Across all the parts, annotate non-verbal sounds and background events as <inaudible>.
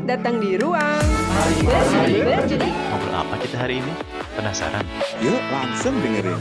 Selamat datang di ruang Ngobrol apa kita hari ini? Penasaran? Yuk langsung dengerin.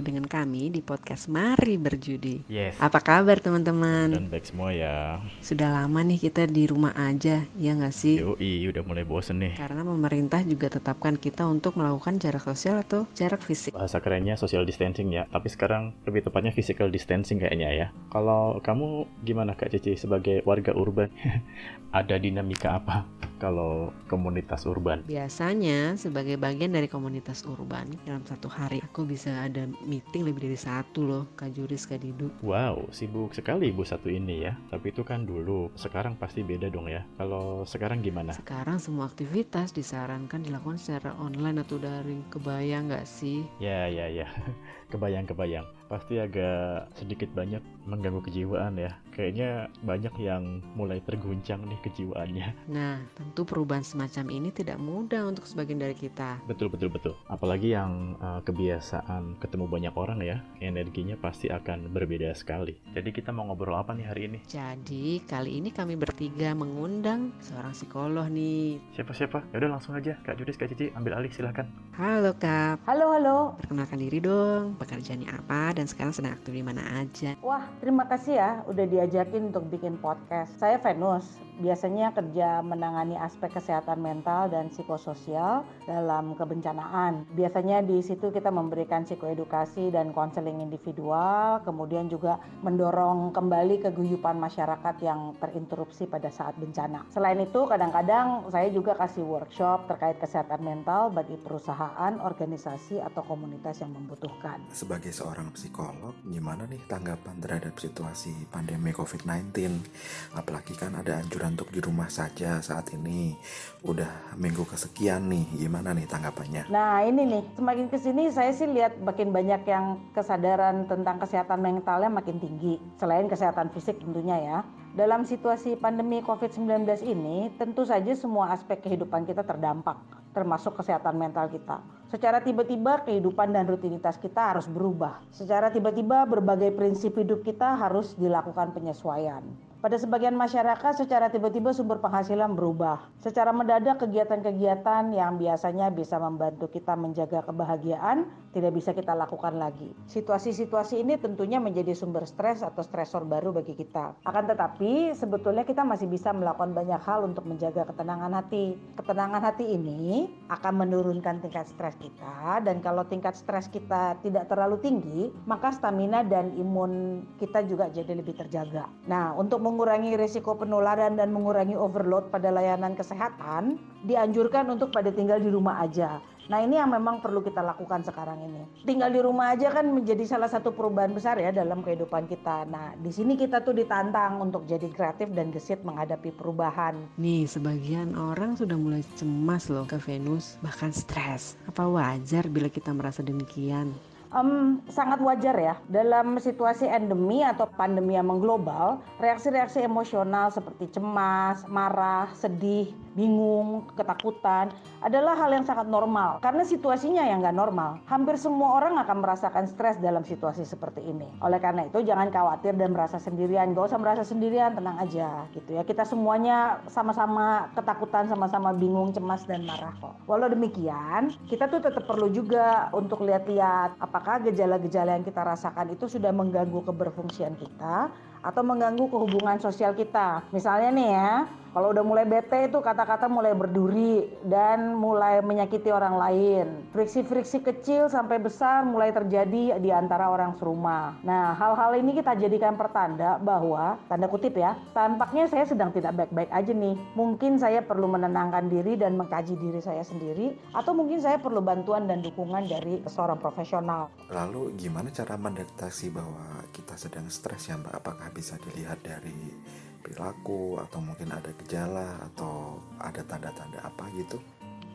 Lagi dengan kami di podcast Mari Berjudi. Yes. Apa kabar teman-teman? Dan baik semua ya. Sudah lama nih kita di rumah aja, ya nggak sih? Yoi, udah mulai bosen nih. Karena pemerintah juga tetapkan kita untuk melakukan jarak sosial atau jarak fisik. Bahasa kerennya social distancing ya. Tapi sekarang lebih tepatnya physical distancing kayaknya ya. Kalau kamu gimana Kak Cici sebagai warga urban? <laughs> Ada dinamika apa kalau komunitas urban? Biasanya sebagai bagian dari komunitas urban dalam satu hari aku bisa ada meeting lebih dari satu loh, Kak Juris, Kak Didu. Wow, sibuk sekali ibu satu ini ya. Tapi itu kan dulu. Sekarang pasti beda dong ya. Kalau sekarang gimana? Sekarang semua aktivitas disarankan dilakukan secara online atau daring. Kebayang nggak sih? Ya, ya, ya. <laughs> Kebayang-kebayang. Pasti agak sedikit banyak mengganggu kejiwaan ya. Kayaknya banyak yang mulai terguncang nih kejiwaannya. Nah, tentu perubahan semacam ini tidak mudah untuk sebagian dari kita. Betul, betul, betul. Apalagi yang uh, kebiasaan ketemu banyak orang ya. Energinya pasti akan berbeda sekali. Jadi kita mau ngobrol apa nih hari ini? Jadi, kali ini kami bertiga mengundang seorang psikolog nih. Siapa-siapa? Yaudah langsung aja. Kak Judis, Kak Cici, ambil alih silahkan. Halo, Kak. Halo, halo. Perkenalkan diri dong. Pekerjaannya apa dan sekarang sedang aktif di mana aja? Wah, terima kasih ya udah diajakin untuk bikin podcast. Saya Venus, biasanya kerja menangani aspek kesehatan mental dan psikososial dalam kebencanaan. Biasanya di situ kita memberikan psikoedukasi dan konseling individual, kemudian juga mendorong kembali keguyupan masyarakat yang terinterupsi pada saat bencana. Selain itu, kadang-kadang saya juga kasih workshop terkait kesehatan mental bagi perusahaan, organisasi, atau komunitas yang membutuhkan. Sebagai seorang psikolog, gimana nih tanggapan terhadap situasi pandemi COVID-19? Apalagi kan ada anjuran untuk di rumah saja saat ini. Udah minggu kesekian nih, gimana nih tanggapannya? Nah ini nih, semakin ke sini saya sih lihat makin banyak yang kesadaran tentang kesehatan mentalnya makin tinggi. Selain kesehatan fisik tentunya ya. Dalam situasi pandemi COVID-19 ini, tentu saja semua aspek kehidupan kita terdampak, termasuk kesehatan mental kita. Secara tiba-tiba kehidupan dan rutinitas kita harus berubah. Secara tiba-tiba berbagai prinsip hidup kita harus dilakukan penyesuaian. Pada sebagian masyarakat secara tiba-tiba sumber penghasilan berubah. Secara mendadak kegiatan-kegiatan yang biasanya bisa membantu kita menjaga kebahagiaan tidak bisa kita lakukan lagi. Situasi-situasi ini tentunya menjadi sumber stres atau stresor baru bagi kita. Akan tetapi sebetulnya kita masih bisa melakukan banyak hal untuk menjaga ketenangan hati. Ketenangan hati ini akan menurunkan tingkat stres kita dan kalau tingkat stres kita tidak terlalu tinggi, maka stamina dan imun kita juga jadi lebih terjaga. Nah, untuk mengurangi risiko penularan dan mengurangi overload pada layanan kesehatan, dianjurkan untuk pada tinggal di rumah aja. Nah ini yang memang perlu kita lakukan sekarang ini. Tinggal di rumah aja kan menjadi salah satu perubahan besar ya dalam kehidupan kita. Nah di sini kita tuh ditantang untuk jadi kreatif dan gesit menghadapi perubahan. Nih, sebagian orang sudah mulai cemas loh ke Venus, bahkan stres. Apa wajar bila kita merasa demikian? Um, sangat wajar ya dalam situasi endemi atau pandemi yang mengglobal reaksi-reaksi emosional seperti cemas, marah, sedih, bingung, ketakutan adalah hal yang sangat normal. Karena situasinya yang nggak normal hampir semua orang akan merasakan stres dalam situasi seperti ini. Oleh karena itu jangan khawatir dan merasa sendirian. Gak usah merasa sendirian tenang aja gitu ya. Kita semuanya sama-sama ketakutan sama-sama bingung cemas dan marah kok. Walau demikian kita tuh tetap perlu juga untuk lihat-lihat apa apakah gejala-gejala yang kita rasakan itu sudah mengganggu keberfungsian kita atau mengganggu kehubungan sosial kita. Misalnya nih ya, kalau udah mulai bete itu kata-kata mulai berduri dan mulai menyakiti orang lain. Friksi-friksi kecil sampai besar mulai terjadi di antara orang serumah. Nah, hal-hal ini kita jadikan pertanda bahwa, tanda kutip ya, tampaknya saya sedang tidak baik-baik aja nih. Mungkin saya perlu menenangkan diri dan mengkaji diri saya sendiri, atau mungkin saya perlu bantuan dan dukungan dari seorang profesional. Lalu gimana cara mendeteksi bahwa kita sedang stres ya Mbak? Apakah bisa dilihat dari perilaku atau mungkin ada gejala atau ada tanda-tanda apa gitu?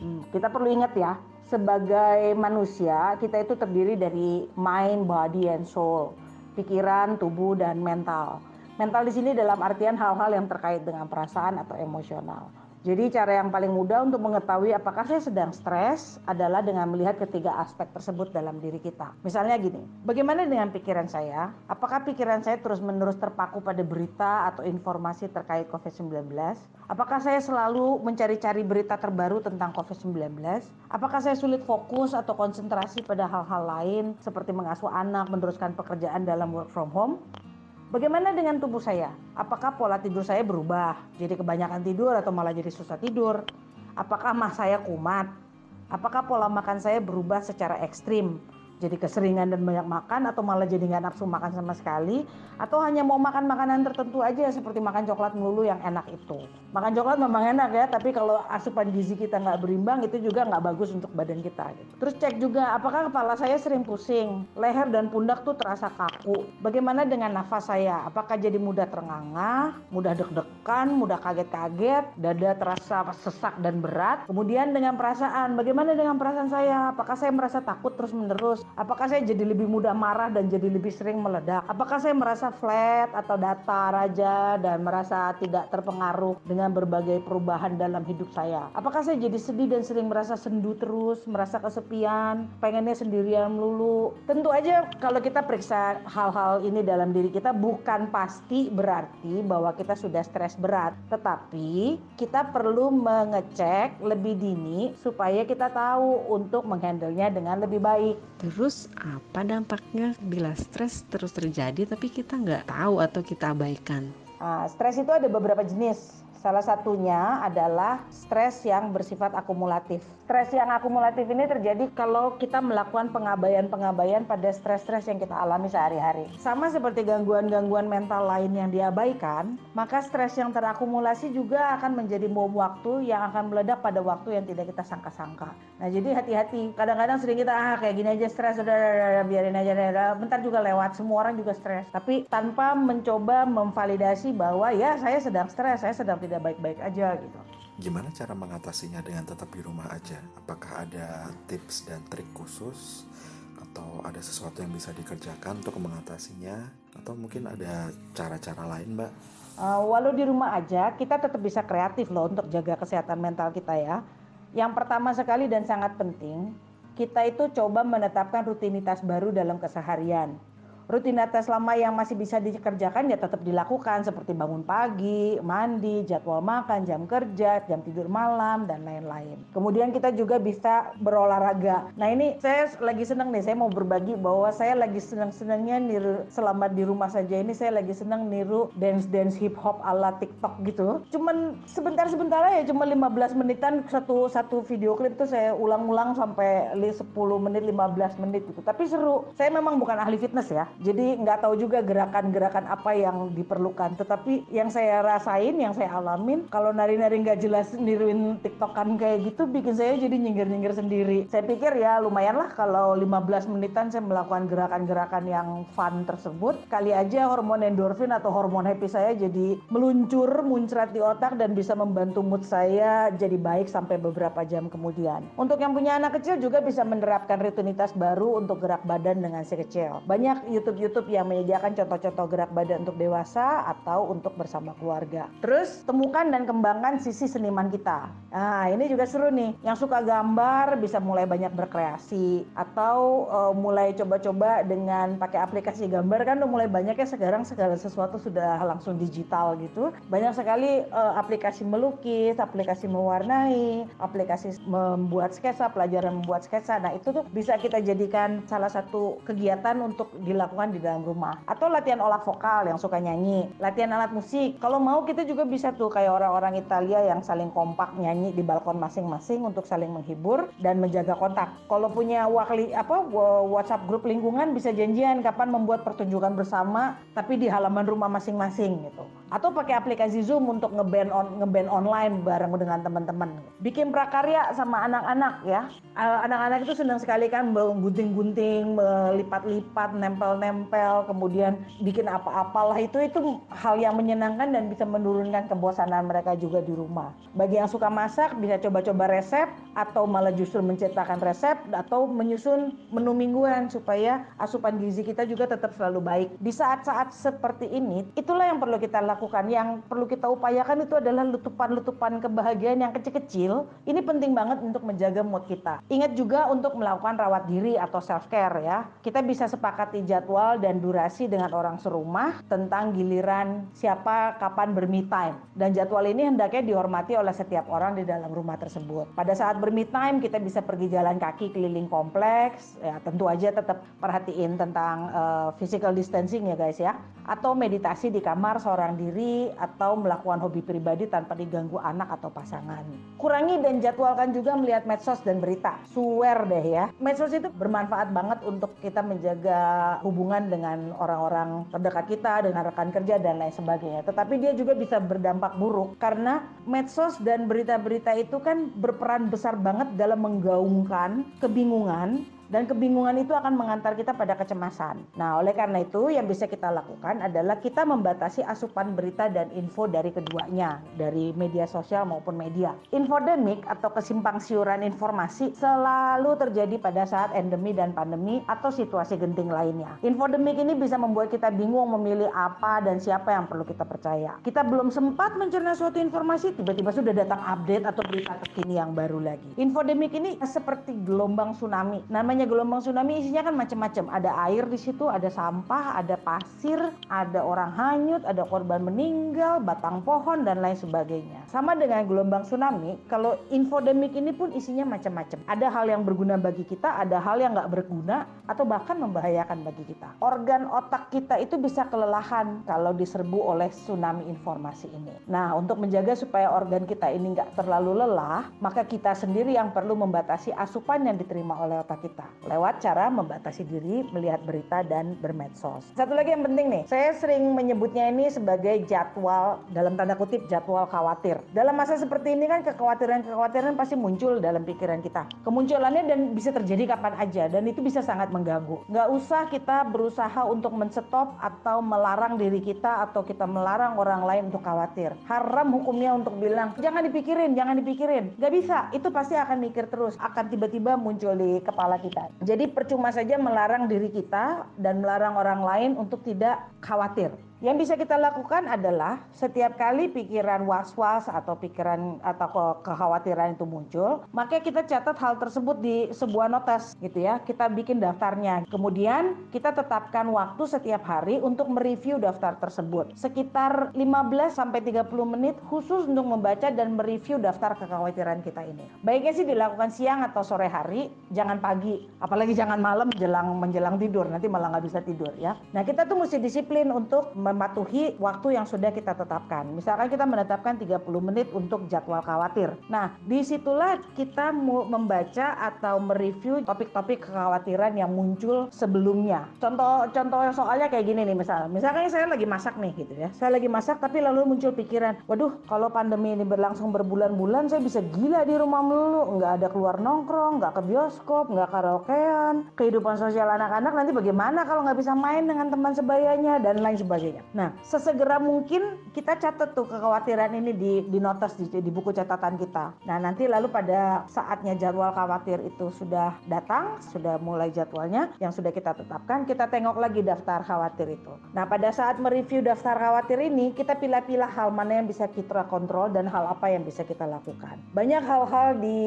Hmm, kita perlu ingat ya, sebagai manusia kita itu terdiri dari mind, body, and soul, pikiran, tubuh, dan mental. Mental di sini dalam artian hal-hal yang terkait dengan perasaan atau emosional. Jadi cara yang paling mudah untuk mengetahui apakah saya sedang stres adalah dengan melihat ketiga aspek tersebut dalam diri kita. Misalnya gini, bagaimana dengan pikiran saya? Apakah pikiran saya terus-menerus terpaku pada berita atau informasi terkait COVID-19? Apakah saya selalu mencari-cari berita terbaru tentang COVID-19? Apakah saya sulit fokus atau konsentrasi pada hal-hal lain seperti mengasuh anak, meneruskan pekerjaan dalam work from home? Bagaimana dengan tubuh saya? Apakah pola tidur saya berubah? Jadi kebanyakan tidur atau malah jadi susah tidur? Apakah mah saya kumat? Apakah pola makan saya berubah secara ekstrim? Jadi keseringan dan banyak makan atau malah jadi nggak nafsu makan sama sekali? Atau hanya mau makan makanan tertentu aja seperti makan coklat melulu yang enak itu? Makan coklat memang enak ya tapi kalau asupan gizi kita nggak berimbang itu juga nggak bagus untuk badan kita gitu. terus cek juga apakah kepala saya sering pusing? Leher dan pundak tuh terasa kaku. Bagaimana dengan nafas saya? Apakah jadi mudah terengah mudah deg-degan mudah kaget-kaget dada terasa sesak dan berat? Kemudian dengan perasaan bagaimana dengan perasaan saya? Apakah saya merasa takut terus menerus Apakah saya jadi lebih mudah marah dan jadi lebih sering meledak? Apakah saya merasa flat atau datar aja dan merasa tidak terpengaruh dengan berbagai perubahan dalam hidup saya? Apakah saya jadi sedih dan sering merasa sendu terus, merasa kesepian, pengennya sendirian melulu? Tentu aja kalau kita periksa hal-hal ini dalam diri kita bukan pasti berarti bahwa kita sudah stres berat, tetapi kita perlu mengecek lebih dini supaya kita tahu untuk menghandlenya dengan lebih baik. Terus apa dampaknya bila stres terus terjadi tapi kita nggak tahu atau kita abaikan? Nah, stres itu ada beberapa jenis. Salah satunya adalah stres yang bersifat akumulatif. Stres yang akumulatif ini terjadi kalau kita melakukan pengabaian-pengabaian pada stres-stres yang kita alami sehari-hari. Sama seperti gangguan-gangguan mental lain yang diabaikan, maka stres yang terakumulasi juga akan menjadi bom waktu yang akan meledak pada waktu yang tidak kita sangka-sangka. Nah jadi hati-hati. Kadang-kadang sering kita ah kayak gini aja stres, udah, biarin aja, bentar juga lewat. Semua orang juga stres. Tapi tanpa mencoba memvalidasi bahwa ya saya sedang stres, saya sedang tidak tidak baik-baik aja gitu. Gimana cara mengatasinya dengan tetap di rumah aja? Apakah ada tips dan trik khusus atau ada sesuatu yang bisa dikerjakan untuk mengatasinya atau mungkin ada cara-cara lain, Mbak? Uh, walau di rumah aja, kita tetap bisa kreatif loh untuk jaga kesehatan mental kita ya. Yang pertama sekali dan sangat penting, kita itu coba menetapkan rutinitas baru dalam keseharian rutinitas lama yang masih bisa dikerjakan ya tetap dilakukan seperti bangun pagi, mandi, jadwal makan, jam kerja, jam tidur malam dan lain-lain. Kemudian kita juga bisa berolahraga. Nah ini saya lagi senang nih, saya mau berbagi bahwa saya lagi senang-senangnya niru selama di rumah saja ini saya lagi senang niru dance-dance hip hop ala TikTok gitu. Cuman sebentar-sebentar aja cuma 15 menitan satu satu video klip itu saya ulang-ulang sampai 10 menit 15 menit gitu. Tapi seru. Saya memang bukan ahli fitness ya jadi nggak tahu juga gerakan-gerakan apa yang diperlukan. Tetapi yang saya rasain, yang saya alamin, kalau nari-nari nggak jelas niruin tiktokan kayak gitu, bikin saya jadi nyinggir-nyinggir sendiri. Saya pikir ya lumayan lah kalau 15 menitan saya melakukan gerakan-gerakan yang fun tersebut. Kali aja hormon endorfin atau hormon happy saya jadi meluncur, muncrat di otak dan bisa membantu mood saya jadi baik sampai beberapa jam kemudian. Untuk yang punya anak kecil juga bisa menerapkan rutinitas baru untuk gerak badan dengan si kecil. Banyak YouTube-YouTube yang menyediakan contoh-contoh gerak badan untuk dewasa atau untuk bersama keluarga. Terus temukan dan kembangkan sisi seniman kita. Nah, ini juga seru nih. Yang suka gambar bisa mulai banyak berkreasi atau uh, mulai coba-coba dengan pakai aplikasi gambar kan udah mulai banyak ya sekarang segala sesuatu sudah langsung digital gitu. Banyak sekali uh, aplikasi melukis, aplikasi mewarnai, aplikasi membuat sketsa, pelajaran membuat sketsa. Nah, itu tuh bisa kita jadikan salah satu kegiatan untuk dilakukan lakukan di dalam rumah. Atau latihan olah vokal yang suka nyanyi latihan alat musik. Kalau mau kita juga bisa tuh kayak orang-orang Italia yang saling kompak nyanyi di balkon masing-masing untuk saling menghibur dan menjaga kontak. Kalau punya wakli apa WhatsApp grup lingkungan bisa janjian kapan membuat pertunjukan bersama tapi di halaman rumah masing-masing gitu. Atau pakai aplikasi Zoom untuk ngeband on ngeband online bareng dengan teman-teman. Bikin prakarya sama anak-anak ya. Anak-anak itu senang sekali kan menggunting-gunting melipat-lipat nempel nempel, kemudian bikin apa-apalah itu itu hal yang menyenangkan dan bisa menurunkan kebosanan mereka juga di rumah. Bagi yang suka masak bisa coba-coba resep atau malah justru menciptakan resep atau menyusun menu mingguan supaya asupan gizi kita juga tetap selalu baik. Di saat-saat seperti ini, itulah yang perlu kita lakukan. Yang perlu kita upayakan itu adalah letupan-letupan kebahagiaan yang kecil-kecil. Ini penting banget untuk menjaga mood kita. Ingat juga untuk melakukan rawat diri atau self care ya. Kita bisa sepakati jadwal dan durasi dengan orang serumah tentang giliran siapa kapan berme time. Dan jadwal ini hendaknya dihormati oleh setiap orang di dalam rumah tersebut. Pada saat berme time kita bisa pergi jalan kaki keliling kompleks, ya tentu aja tetap perhatiin tentang uh, physical distancing ya guys ya. Atau meditasi di kamar seorang diri atau melakukan hobi pribadi tanpa diganggu anak atau pasangan. Kurangi dan jadwalkan juga melihat medsos dan berita. Swear deh ya. Medsos itu bermanfaat banget untuk kita menjaga hubungan dengan orang-orang terdekat kita, dengan rekan kerja dan lain sebagainya. Tetapi dia juga bisa berdampak buruk karena medsos dan berita-berita itu kan berperan besar banget dalam menggaungkan kebingungan dan kebingungan itu akan mengantar kita pada kecemasan. Nah, oleh karena itu yang bisa kita lakukan adalah kita membatasi asupan berita dan info dari keduanya, dari media sosial maupun media. Infodemik atau kesimpang siuran informasi selalu terjadi pada saat endemi dan pandemi atau situasi genting lainnya. Infodemik ini bisa membuat kita bingung memilih apa dan siapa yang perlu kita percaya. Kita belum sempat mencerna suatu informasi, tiba-tiba sudah datang update atau berita terkini yang baru lagi. Infodemik ini seperti gelombang tsunami. Namanya namanya gelombang tsunami isinya kan macam-macam. Ada air di situ, ada sampah, ada pasir, ada orang hanyut, ada korban meninggal, batang pohon dan lain sebagainya. Sama dengan gelombang tsunami, kalau infodemik ini pun isinya macam-macam. Ada hal yang berguna bagi kita, ada hal yang nggak berguna atau bahkan membahayakan bagi kita. Organ otak kita itu bisa kelelahan kalau diserbu oleh tsunami informasi ini. Nah, untuk menjaga supaya organ kita ini nggak terlalu lelah, maka kita sendiri yang perlu membatasi asupan yang diterima oleh otak kita lewat cara membatasi diri melihat berita dan bermedsos. Satu lagi yang penting nih, saya sering menyebutnya ini sebagai jadwal dalam tanda kutip jadwal khawatir. Dalam masa seperti ini kan kekhawatiran-kekhawatiran pasti muncul dalam pikiran kita. Kemunculannya dan bisa terjadi kapan aja dan itu bisa sangat mengganggu. Nggak usah kita berusaha untuk menstop atau melarang diri kita atau kita melarang orang lain untuk khawatir. Haram hukumnya untuk bilang jangan dipikirin, jangan dipikirin. Nggak bisa, itu pasti akan mikir terus, akan tiba-tiba muncul di kepala kita kita. Jadi percuma saja melarang diri kita dan melarang orang lain untuk tidak khawatir. Yang bisa kita lakukan adalah setiap kali pikiran was-was atau pikiran atau kekhawatiran itu muncul, maka kita catat hal tersebut di sebuah notas gitu ya. Kita bikin daftarnya. Kemudian kita tetapkan waktu setiap hari untuk mereview daftar tersebut. Sekitar 15 sampai 30 menit khusus untuk membaca dan mereview daftar kekhawatiran kita ini. Baiknya sih dilakukan siang atau sore hari, jangan pagi, apalagi jangan malam jelang menjelang tidur, nanti malah nggak bisa tidur ya. Nah kita tuh mesti disiplin untuk mematuhi waktu yang sudah kita tetapkan. Misalkan kita menetapkan 30 menit untuk jadwal khawatir. Nah, di situlah kita membaca atau mereview topik-topik kekhawatiran yang muncul sebelumnya. Contoh contoh soalnya kayak gini nih misalnya. Misalkan saya lagi masak nih gitu ya. Saya lagi masak tapi lalu muncul pikiran, waduh kalau pandemi ini berlangsung berbulan-bulan saya bisa gila di rumah melulu, nggak ada keluar nongkrong, nggak ke bioskop, nggak karaokean, kehidupan sosial anak-anak nanti bagaimana kalau nggak bisa main dengan teman sebayanya dan lain sebagainya sebagainya. Nah, sesegera mungkin kita catat tuh kekhawatiran ini di, di notas di, di buku catatan kita. Nah, nanti lalu pada saatnya jadwal khawatir itu sudah datang, sudah mulai jadwalnya yang sudah kita tetapkan, kita tengok lagi daftar khawatir itu. Nah, pada saat mereview daftar khawatir ini, kita pilih-pilih hal mana yang bisa kita kontrol dan hal apa yang bisa kita lakukan. Banyak hal-hal di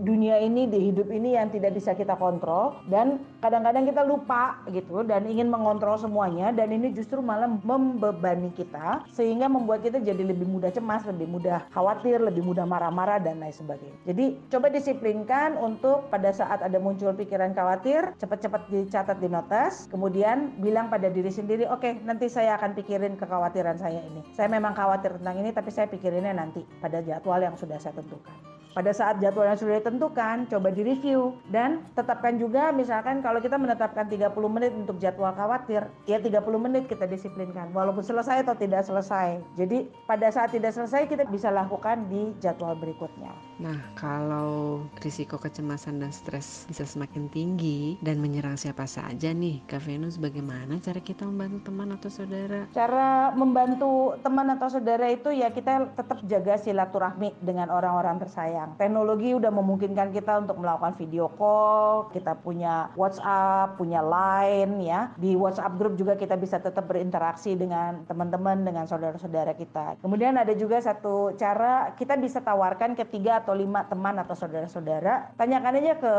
dunia ini, di hidup ini yang tidak bisa kita kontrol dan kadang-kadang kita lupa gitu dan ingin mengontrol semuanya dan ini justru malah membebani kita sehingga membuat kita jadi lebih mudah cemas, lebih mudah khawatir, lebih mudah marah-marah dan lain sebagainya. Jadi coba disiplinkan untuk pada saat ada muncul pikiran khawatir, cepat-cepat dicatat di notas, kemudian bilang pada diri sendiri, oke okay, nanti saya akan pikirin kekhawatiran saya ini. Saya memang khawatir tentang ini tapi saya pikirinnya nanti pada jadwal yang sudah saya tentukan. Pada saat jadwal yang sudah ditentukan, coba direview dan tetapkan juga misalkan kalau kita menetapkan 30 menit untuk jadwal khawatir, ya 30 menit kita disiplinkan walaupun selesai atau tidak selesai. Jadi pada saat tidak selesai kita bisa lakukan di jadwal berikutnya. Nah, kalau risiko kecemasan dan stres bisa semakin tinggi dan menyerang siapa saja nih, Kak Venus bagaimana cara kita membantu teman atau saudara? Cara membantu teman atau saudara itu ya kita tetap jaga silaturahmi dengan orang-orang tersayang. Teknologi udah memungkinkan kita untuk melakukan video call, kita punya WhatsApp, punya Line ya. Di WhatsApp grup juga kita bisa tetap berinteraksi dengan teman-teman, dengan saudara-saudara kita. Kemudian ada juga satu cara kita bisa tawarkan ketiga atau lima teman atau saudara-saudara, tanyakan aja ke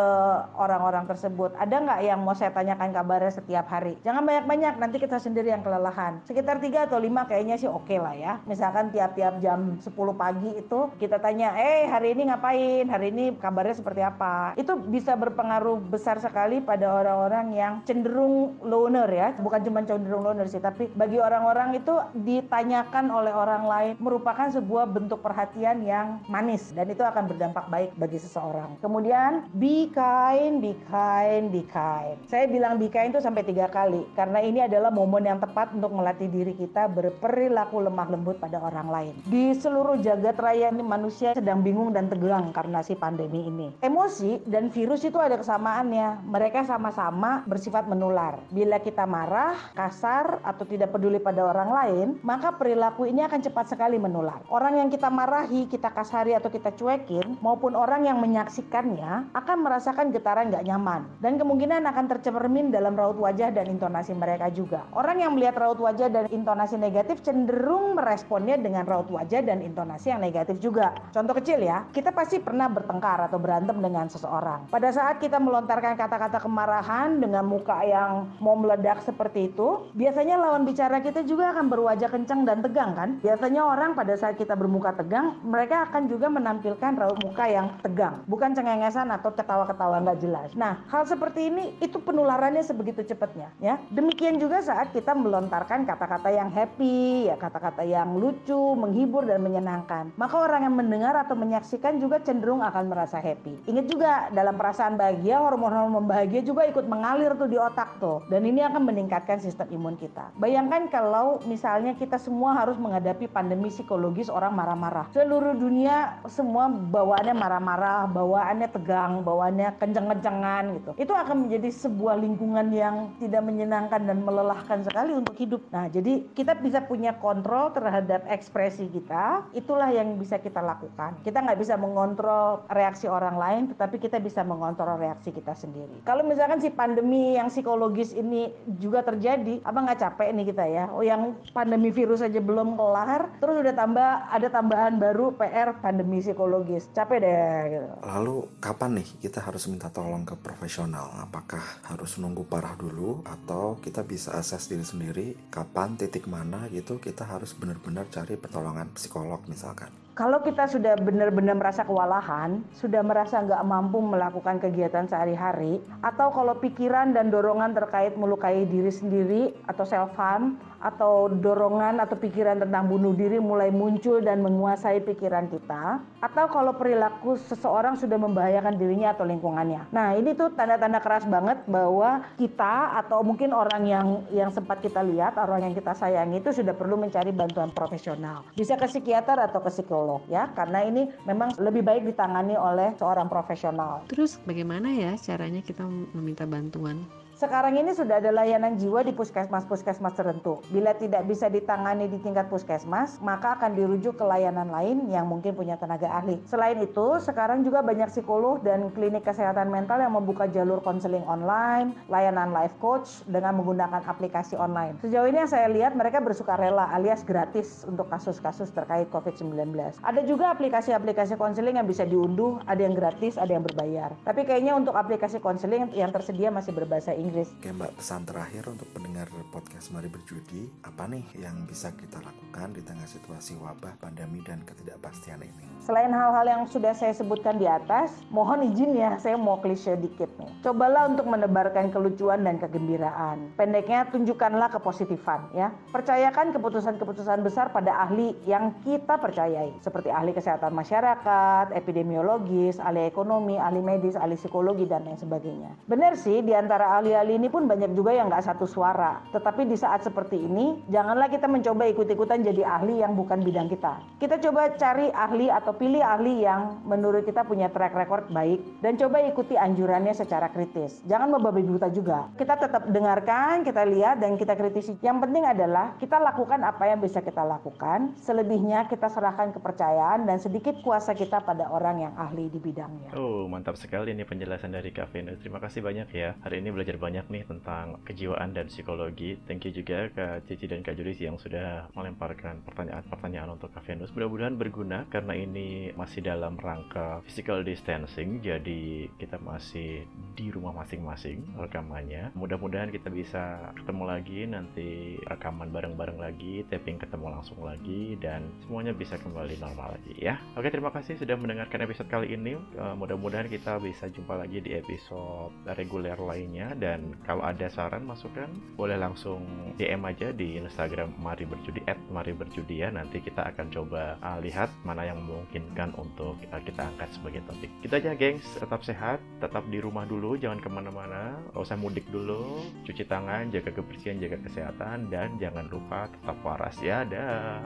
orang-orang tersebut, ada nggak yang mau saya tanyakan kabarnya setiap hari? Jangan banyak-banyak, nanti kita sendiri yang kelelahan. Sekitar tiga atau lima kayaknya sih oke okay lah ya. Misalkan tiap-tiap jam 10 pagi itu kita tanya, eh hari ini ngapain? Hari ini kabarnya seperti apa? Itu bisa berpengaruh besar sekali pada orang-orang yang cenderung loner ya. Bukan cuma cenderung loner sih, tapi bagi orang-orang itu ditanyakan oleh orang lain merupakan sebuah bentuk perhatian yang manis dan itu akan berdampak baik bagi seseorang. Kemudian be kind, be kind, be kind. Saya bilang be kind itu sampai tiga kali karena ini adalah momen yang tepat untuk melatih diri kita berperilaku lemah lembut pada orang lain. Di seluruh jagat raya ini manusia sedang bingung dan tegang karena si pandemi ini. Emosi dan virus itu ada kesamaannya. Mereka sama-sama bersifat menular. Bila kita marah, kasar, atau tidak peduli pada orang lain, maka perilaku ini akan cepat sekali menular. Orang yang kita marahi, kita kasari atau kita cuek cuekin maupun orang yang menyaksikannya akan merasakan getaran gak nyaman dan kemungkinan akan tercermin dalam raut wajah dan intonasi mereka juga. Orang yang melihat raut wajah dan intonasi negatif cenderung meresponnya dengan raut wajah dan intonasi yang negatif juga. Contoh kecil ya, kita pasti pernah bertengkar atau berantem dengan seseorang. Pada saat kita melontarkan kata-kata kemarahan dengan muka yang mau meledak seperti itu, biasanya lawan bicara kita juga akan berwajah kencang dan tegang kan? Biasanya orang pada saat kita bermuka tegang, mereka akan juga menampilkan raut muka yang tegang, bukan cengengesan atau ketawa-ketawa nggak jelas. Nah, hal seperti ini itu penularannya sebegitu cepatnya, ya. Demikian juga saat kita melontarkan kata-kata yang happy, ya kata-kata yang lucu, menghibur dan menyenangkan. Maka orang yang mendengar atau menyaksikan juga cenderung akan merasa happy. Ingat juga dalam perasaan bahagia, hormon-hormon bahagia juga ikut mengalir tuh di otak tuh, dan ini akan meningkatkan sistem imun kita. Bayangkan kalau misalnya kita semua harus menghadapi pandemi psikologis orang marah-marah. Seluruh dunia semua bawaannya marah-marah, bawaannya tegang, bawaannya kenceng-kencengan gitu. Itu akan menjadi sebuah lingkungan yang tidak menyenangkan dan melelahkan sekali untuk hidup. Nah, jadi kita bisa punya kontrol terhadap ekspresi kita. Itulah yang bisa kita lakukan. Kita nggak bisa mengontrol reaksi orang lain, tetapi kita bisa mengontrol reaksi kita sendiri. Kalau misalkan si pandemi yang psikologis ini juga terjadi, apa nggak capek nih kita ya? Oh, yang pandemi virus aja belum kelar, terus udah tambah ada tambahan baru PR pandemi psikologis capek deh gitu. lalu kapan nih kita harus minta tolong ke profesional apakah harus nunggu parah dulu atau kita bisa akses diri sendiri kapan titik mana gitu kita harus benar-benar cari pertolongan psikolog misalkan kalau kita sudah benar-benar merasa kewalahan, sudah merasa nggak mampu melakukan kegiatan sehari-hari, atau kalau pikiran dan dorongan terkait melukai diri sendiri atau self harm, atau dorongan atau pikiran tentang bunuh diri mulai muncul dan menguasai pikiran kita, atau kalau perilaku seseorang sudah membahayakan dirinya atau lingkungannya. Nah, ini tuh tanda-tanda keras banget bahwa kita atau mungkin orang yang yang sempat kita lihat, orang yang kita sayangi itu sudah perlu mencari bantuan profesional. Bisa ke psikiater atau ke psikolog ya karena ini memang lebih baik ditangani oleh seorang profesional. Terus bagaimana ya caranya kita meminta bantuan? Sekarang ini sudah ada layanan jiwa di puskesmas-puskesmas tertentu. Bila tidak bisa ditangani di tingkat puskesmas, maka akan dirujuk ke layanan lain yang mungkin punya tenaga ahli. Selain itu, sekarang juga banyak psikolog dan klinik kesehatan mental yang membuka jalur konseling online, layanan life coach dengan menggunakan aplikasi online. Sejauh ini yang saya lihat mereka bersuka rela alias gratis untuk kasus-kasus terkait COVID-19. Ada juga aplikasi-aplikasi konseling yang bisa diunduh, ada yang gratis, ada yang berbayar. Tapi kayaknya untuk aplikasi konseling yang tersedia masih berbahasa Inggris Inggris. Oke Mbak, pesan terakhir untuk pendengar podcast Mari Berjudi, apa nih yang bisa kita lakukan di tengah situasi wabah, pandemi, dan ketidakpastian ini? Selain hal-hal yang sudah saya sebutkan di atas, mohon izin ya, saya mau klise dikit Cobalah untuk menebarkan kelucuan dan kegembiraan. Pendeknya, tunjukkanlah kepositifan ya. Percayakan keputusan-keputusan besar pada ahli yang kita percayai, seperti ahli kesehatan masyarakat, epidemiologis, ahli ekonomi, ahli medis, ahli psikologi, dan lain sebagainya. Benar sih, di antara ahli-ahli ini pun banyak juga yang nggak satu suara. Tetapi di saat seperti ini, janganlah kita mencoba ikut-ikutan jadi ahli yang bukan bidang kita. Kita coba cari ahli atau pilih ahli yang menurut kita punya track record baik dan coba ikuti anjurannya secara kritis. Jangan membabi buta juga. Kita tetap dengarkan, kita lihat dan kita kritisi. Yang penting adalah kita lakukan apa yang bisa kita lakukan. Selebihnya kita serahkan kepercayaan dan sedikit kuasa kita pada orang yang ahli di bidangnya. Oh, mantap sekali ini penjelasan dari Kak Venus. Terima kasih banyak ya. Hari ini belajar banyak nih tentang kejiwaan dan psikologi. Thank you juga Kak Cici dan Kak Julis yang sudah melemparkan pertanyaan-pertanyaan untuk Kak Venus. Mudah-mudahan berguna karena ini masih dalam rangka physical distancing. Jadi kita masih di rumah masing-masing rekamannya. Mudah-mudahan kita bisa ketemu lagi nanti rekaman bareng-bareng lagi, tapping ketemu langsung lagi dan semuanya bisa kembali normal lagi ya. Oke, terima kasih sudah mendengarkan episode kali ini. Uh, mudah-mudahan kita bisa jumpa lagi di episode reguler lainnya dan kalau ada saran masukan boleh langsung DM aja di Instagram Mari Berjudi at Mari Berjudi ya. Nanti kita akan coba uh, lihat mana yang memungkinkan untuk uh, kita angkat sebagai topik. Kita aja gengs, tetap sehat, tetap di rumah dulu, jangan ke mana-mana, gak usah mudik dulu, cuci tangan, jaga kebersihan, jaga kesehatan, dan jangan lupa tetap waras ya. Dah.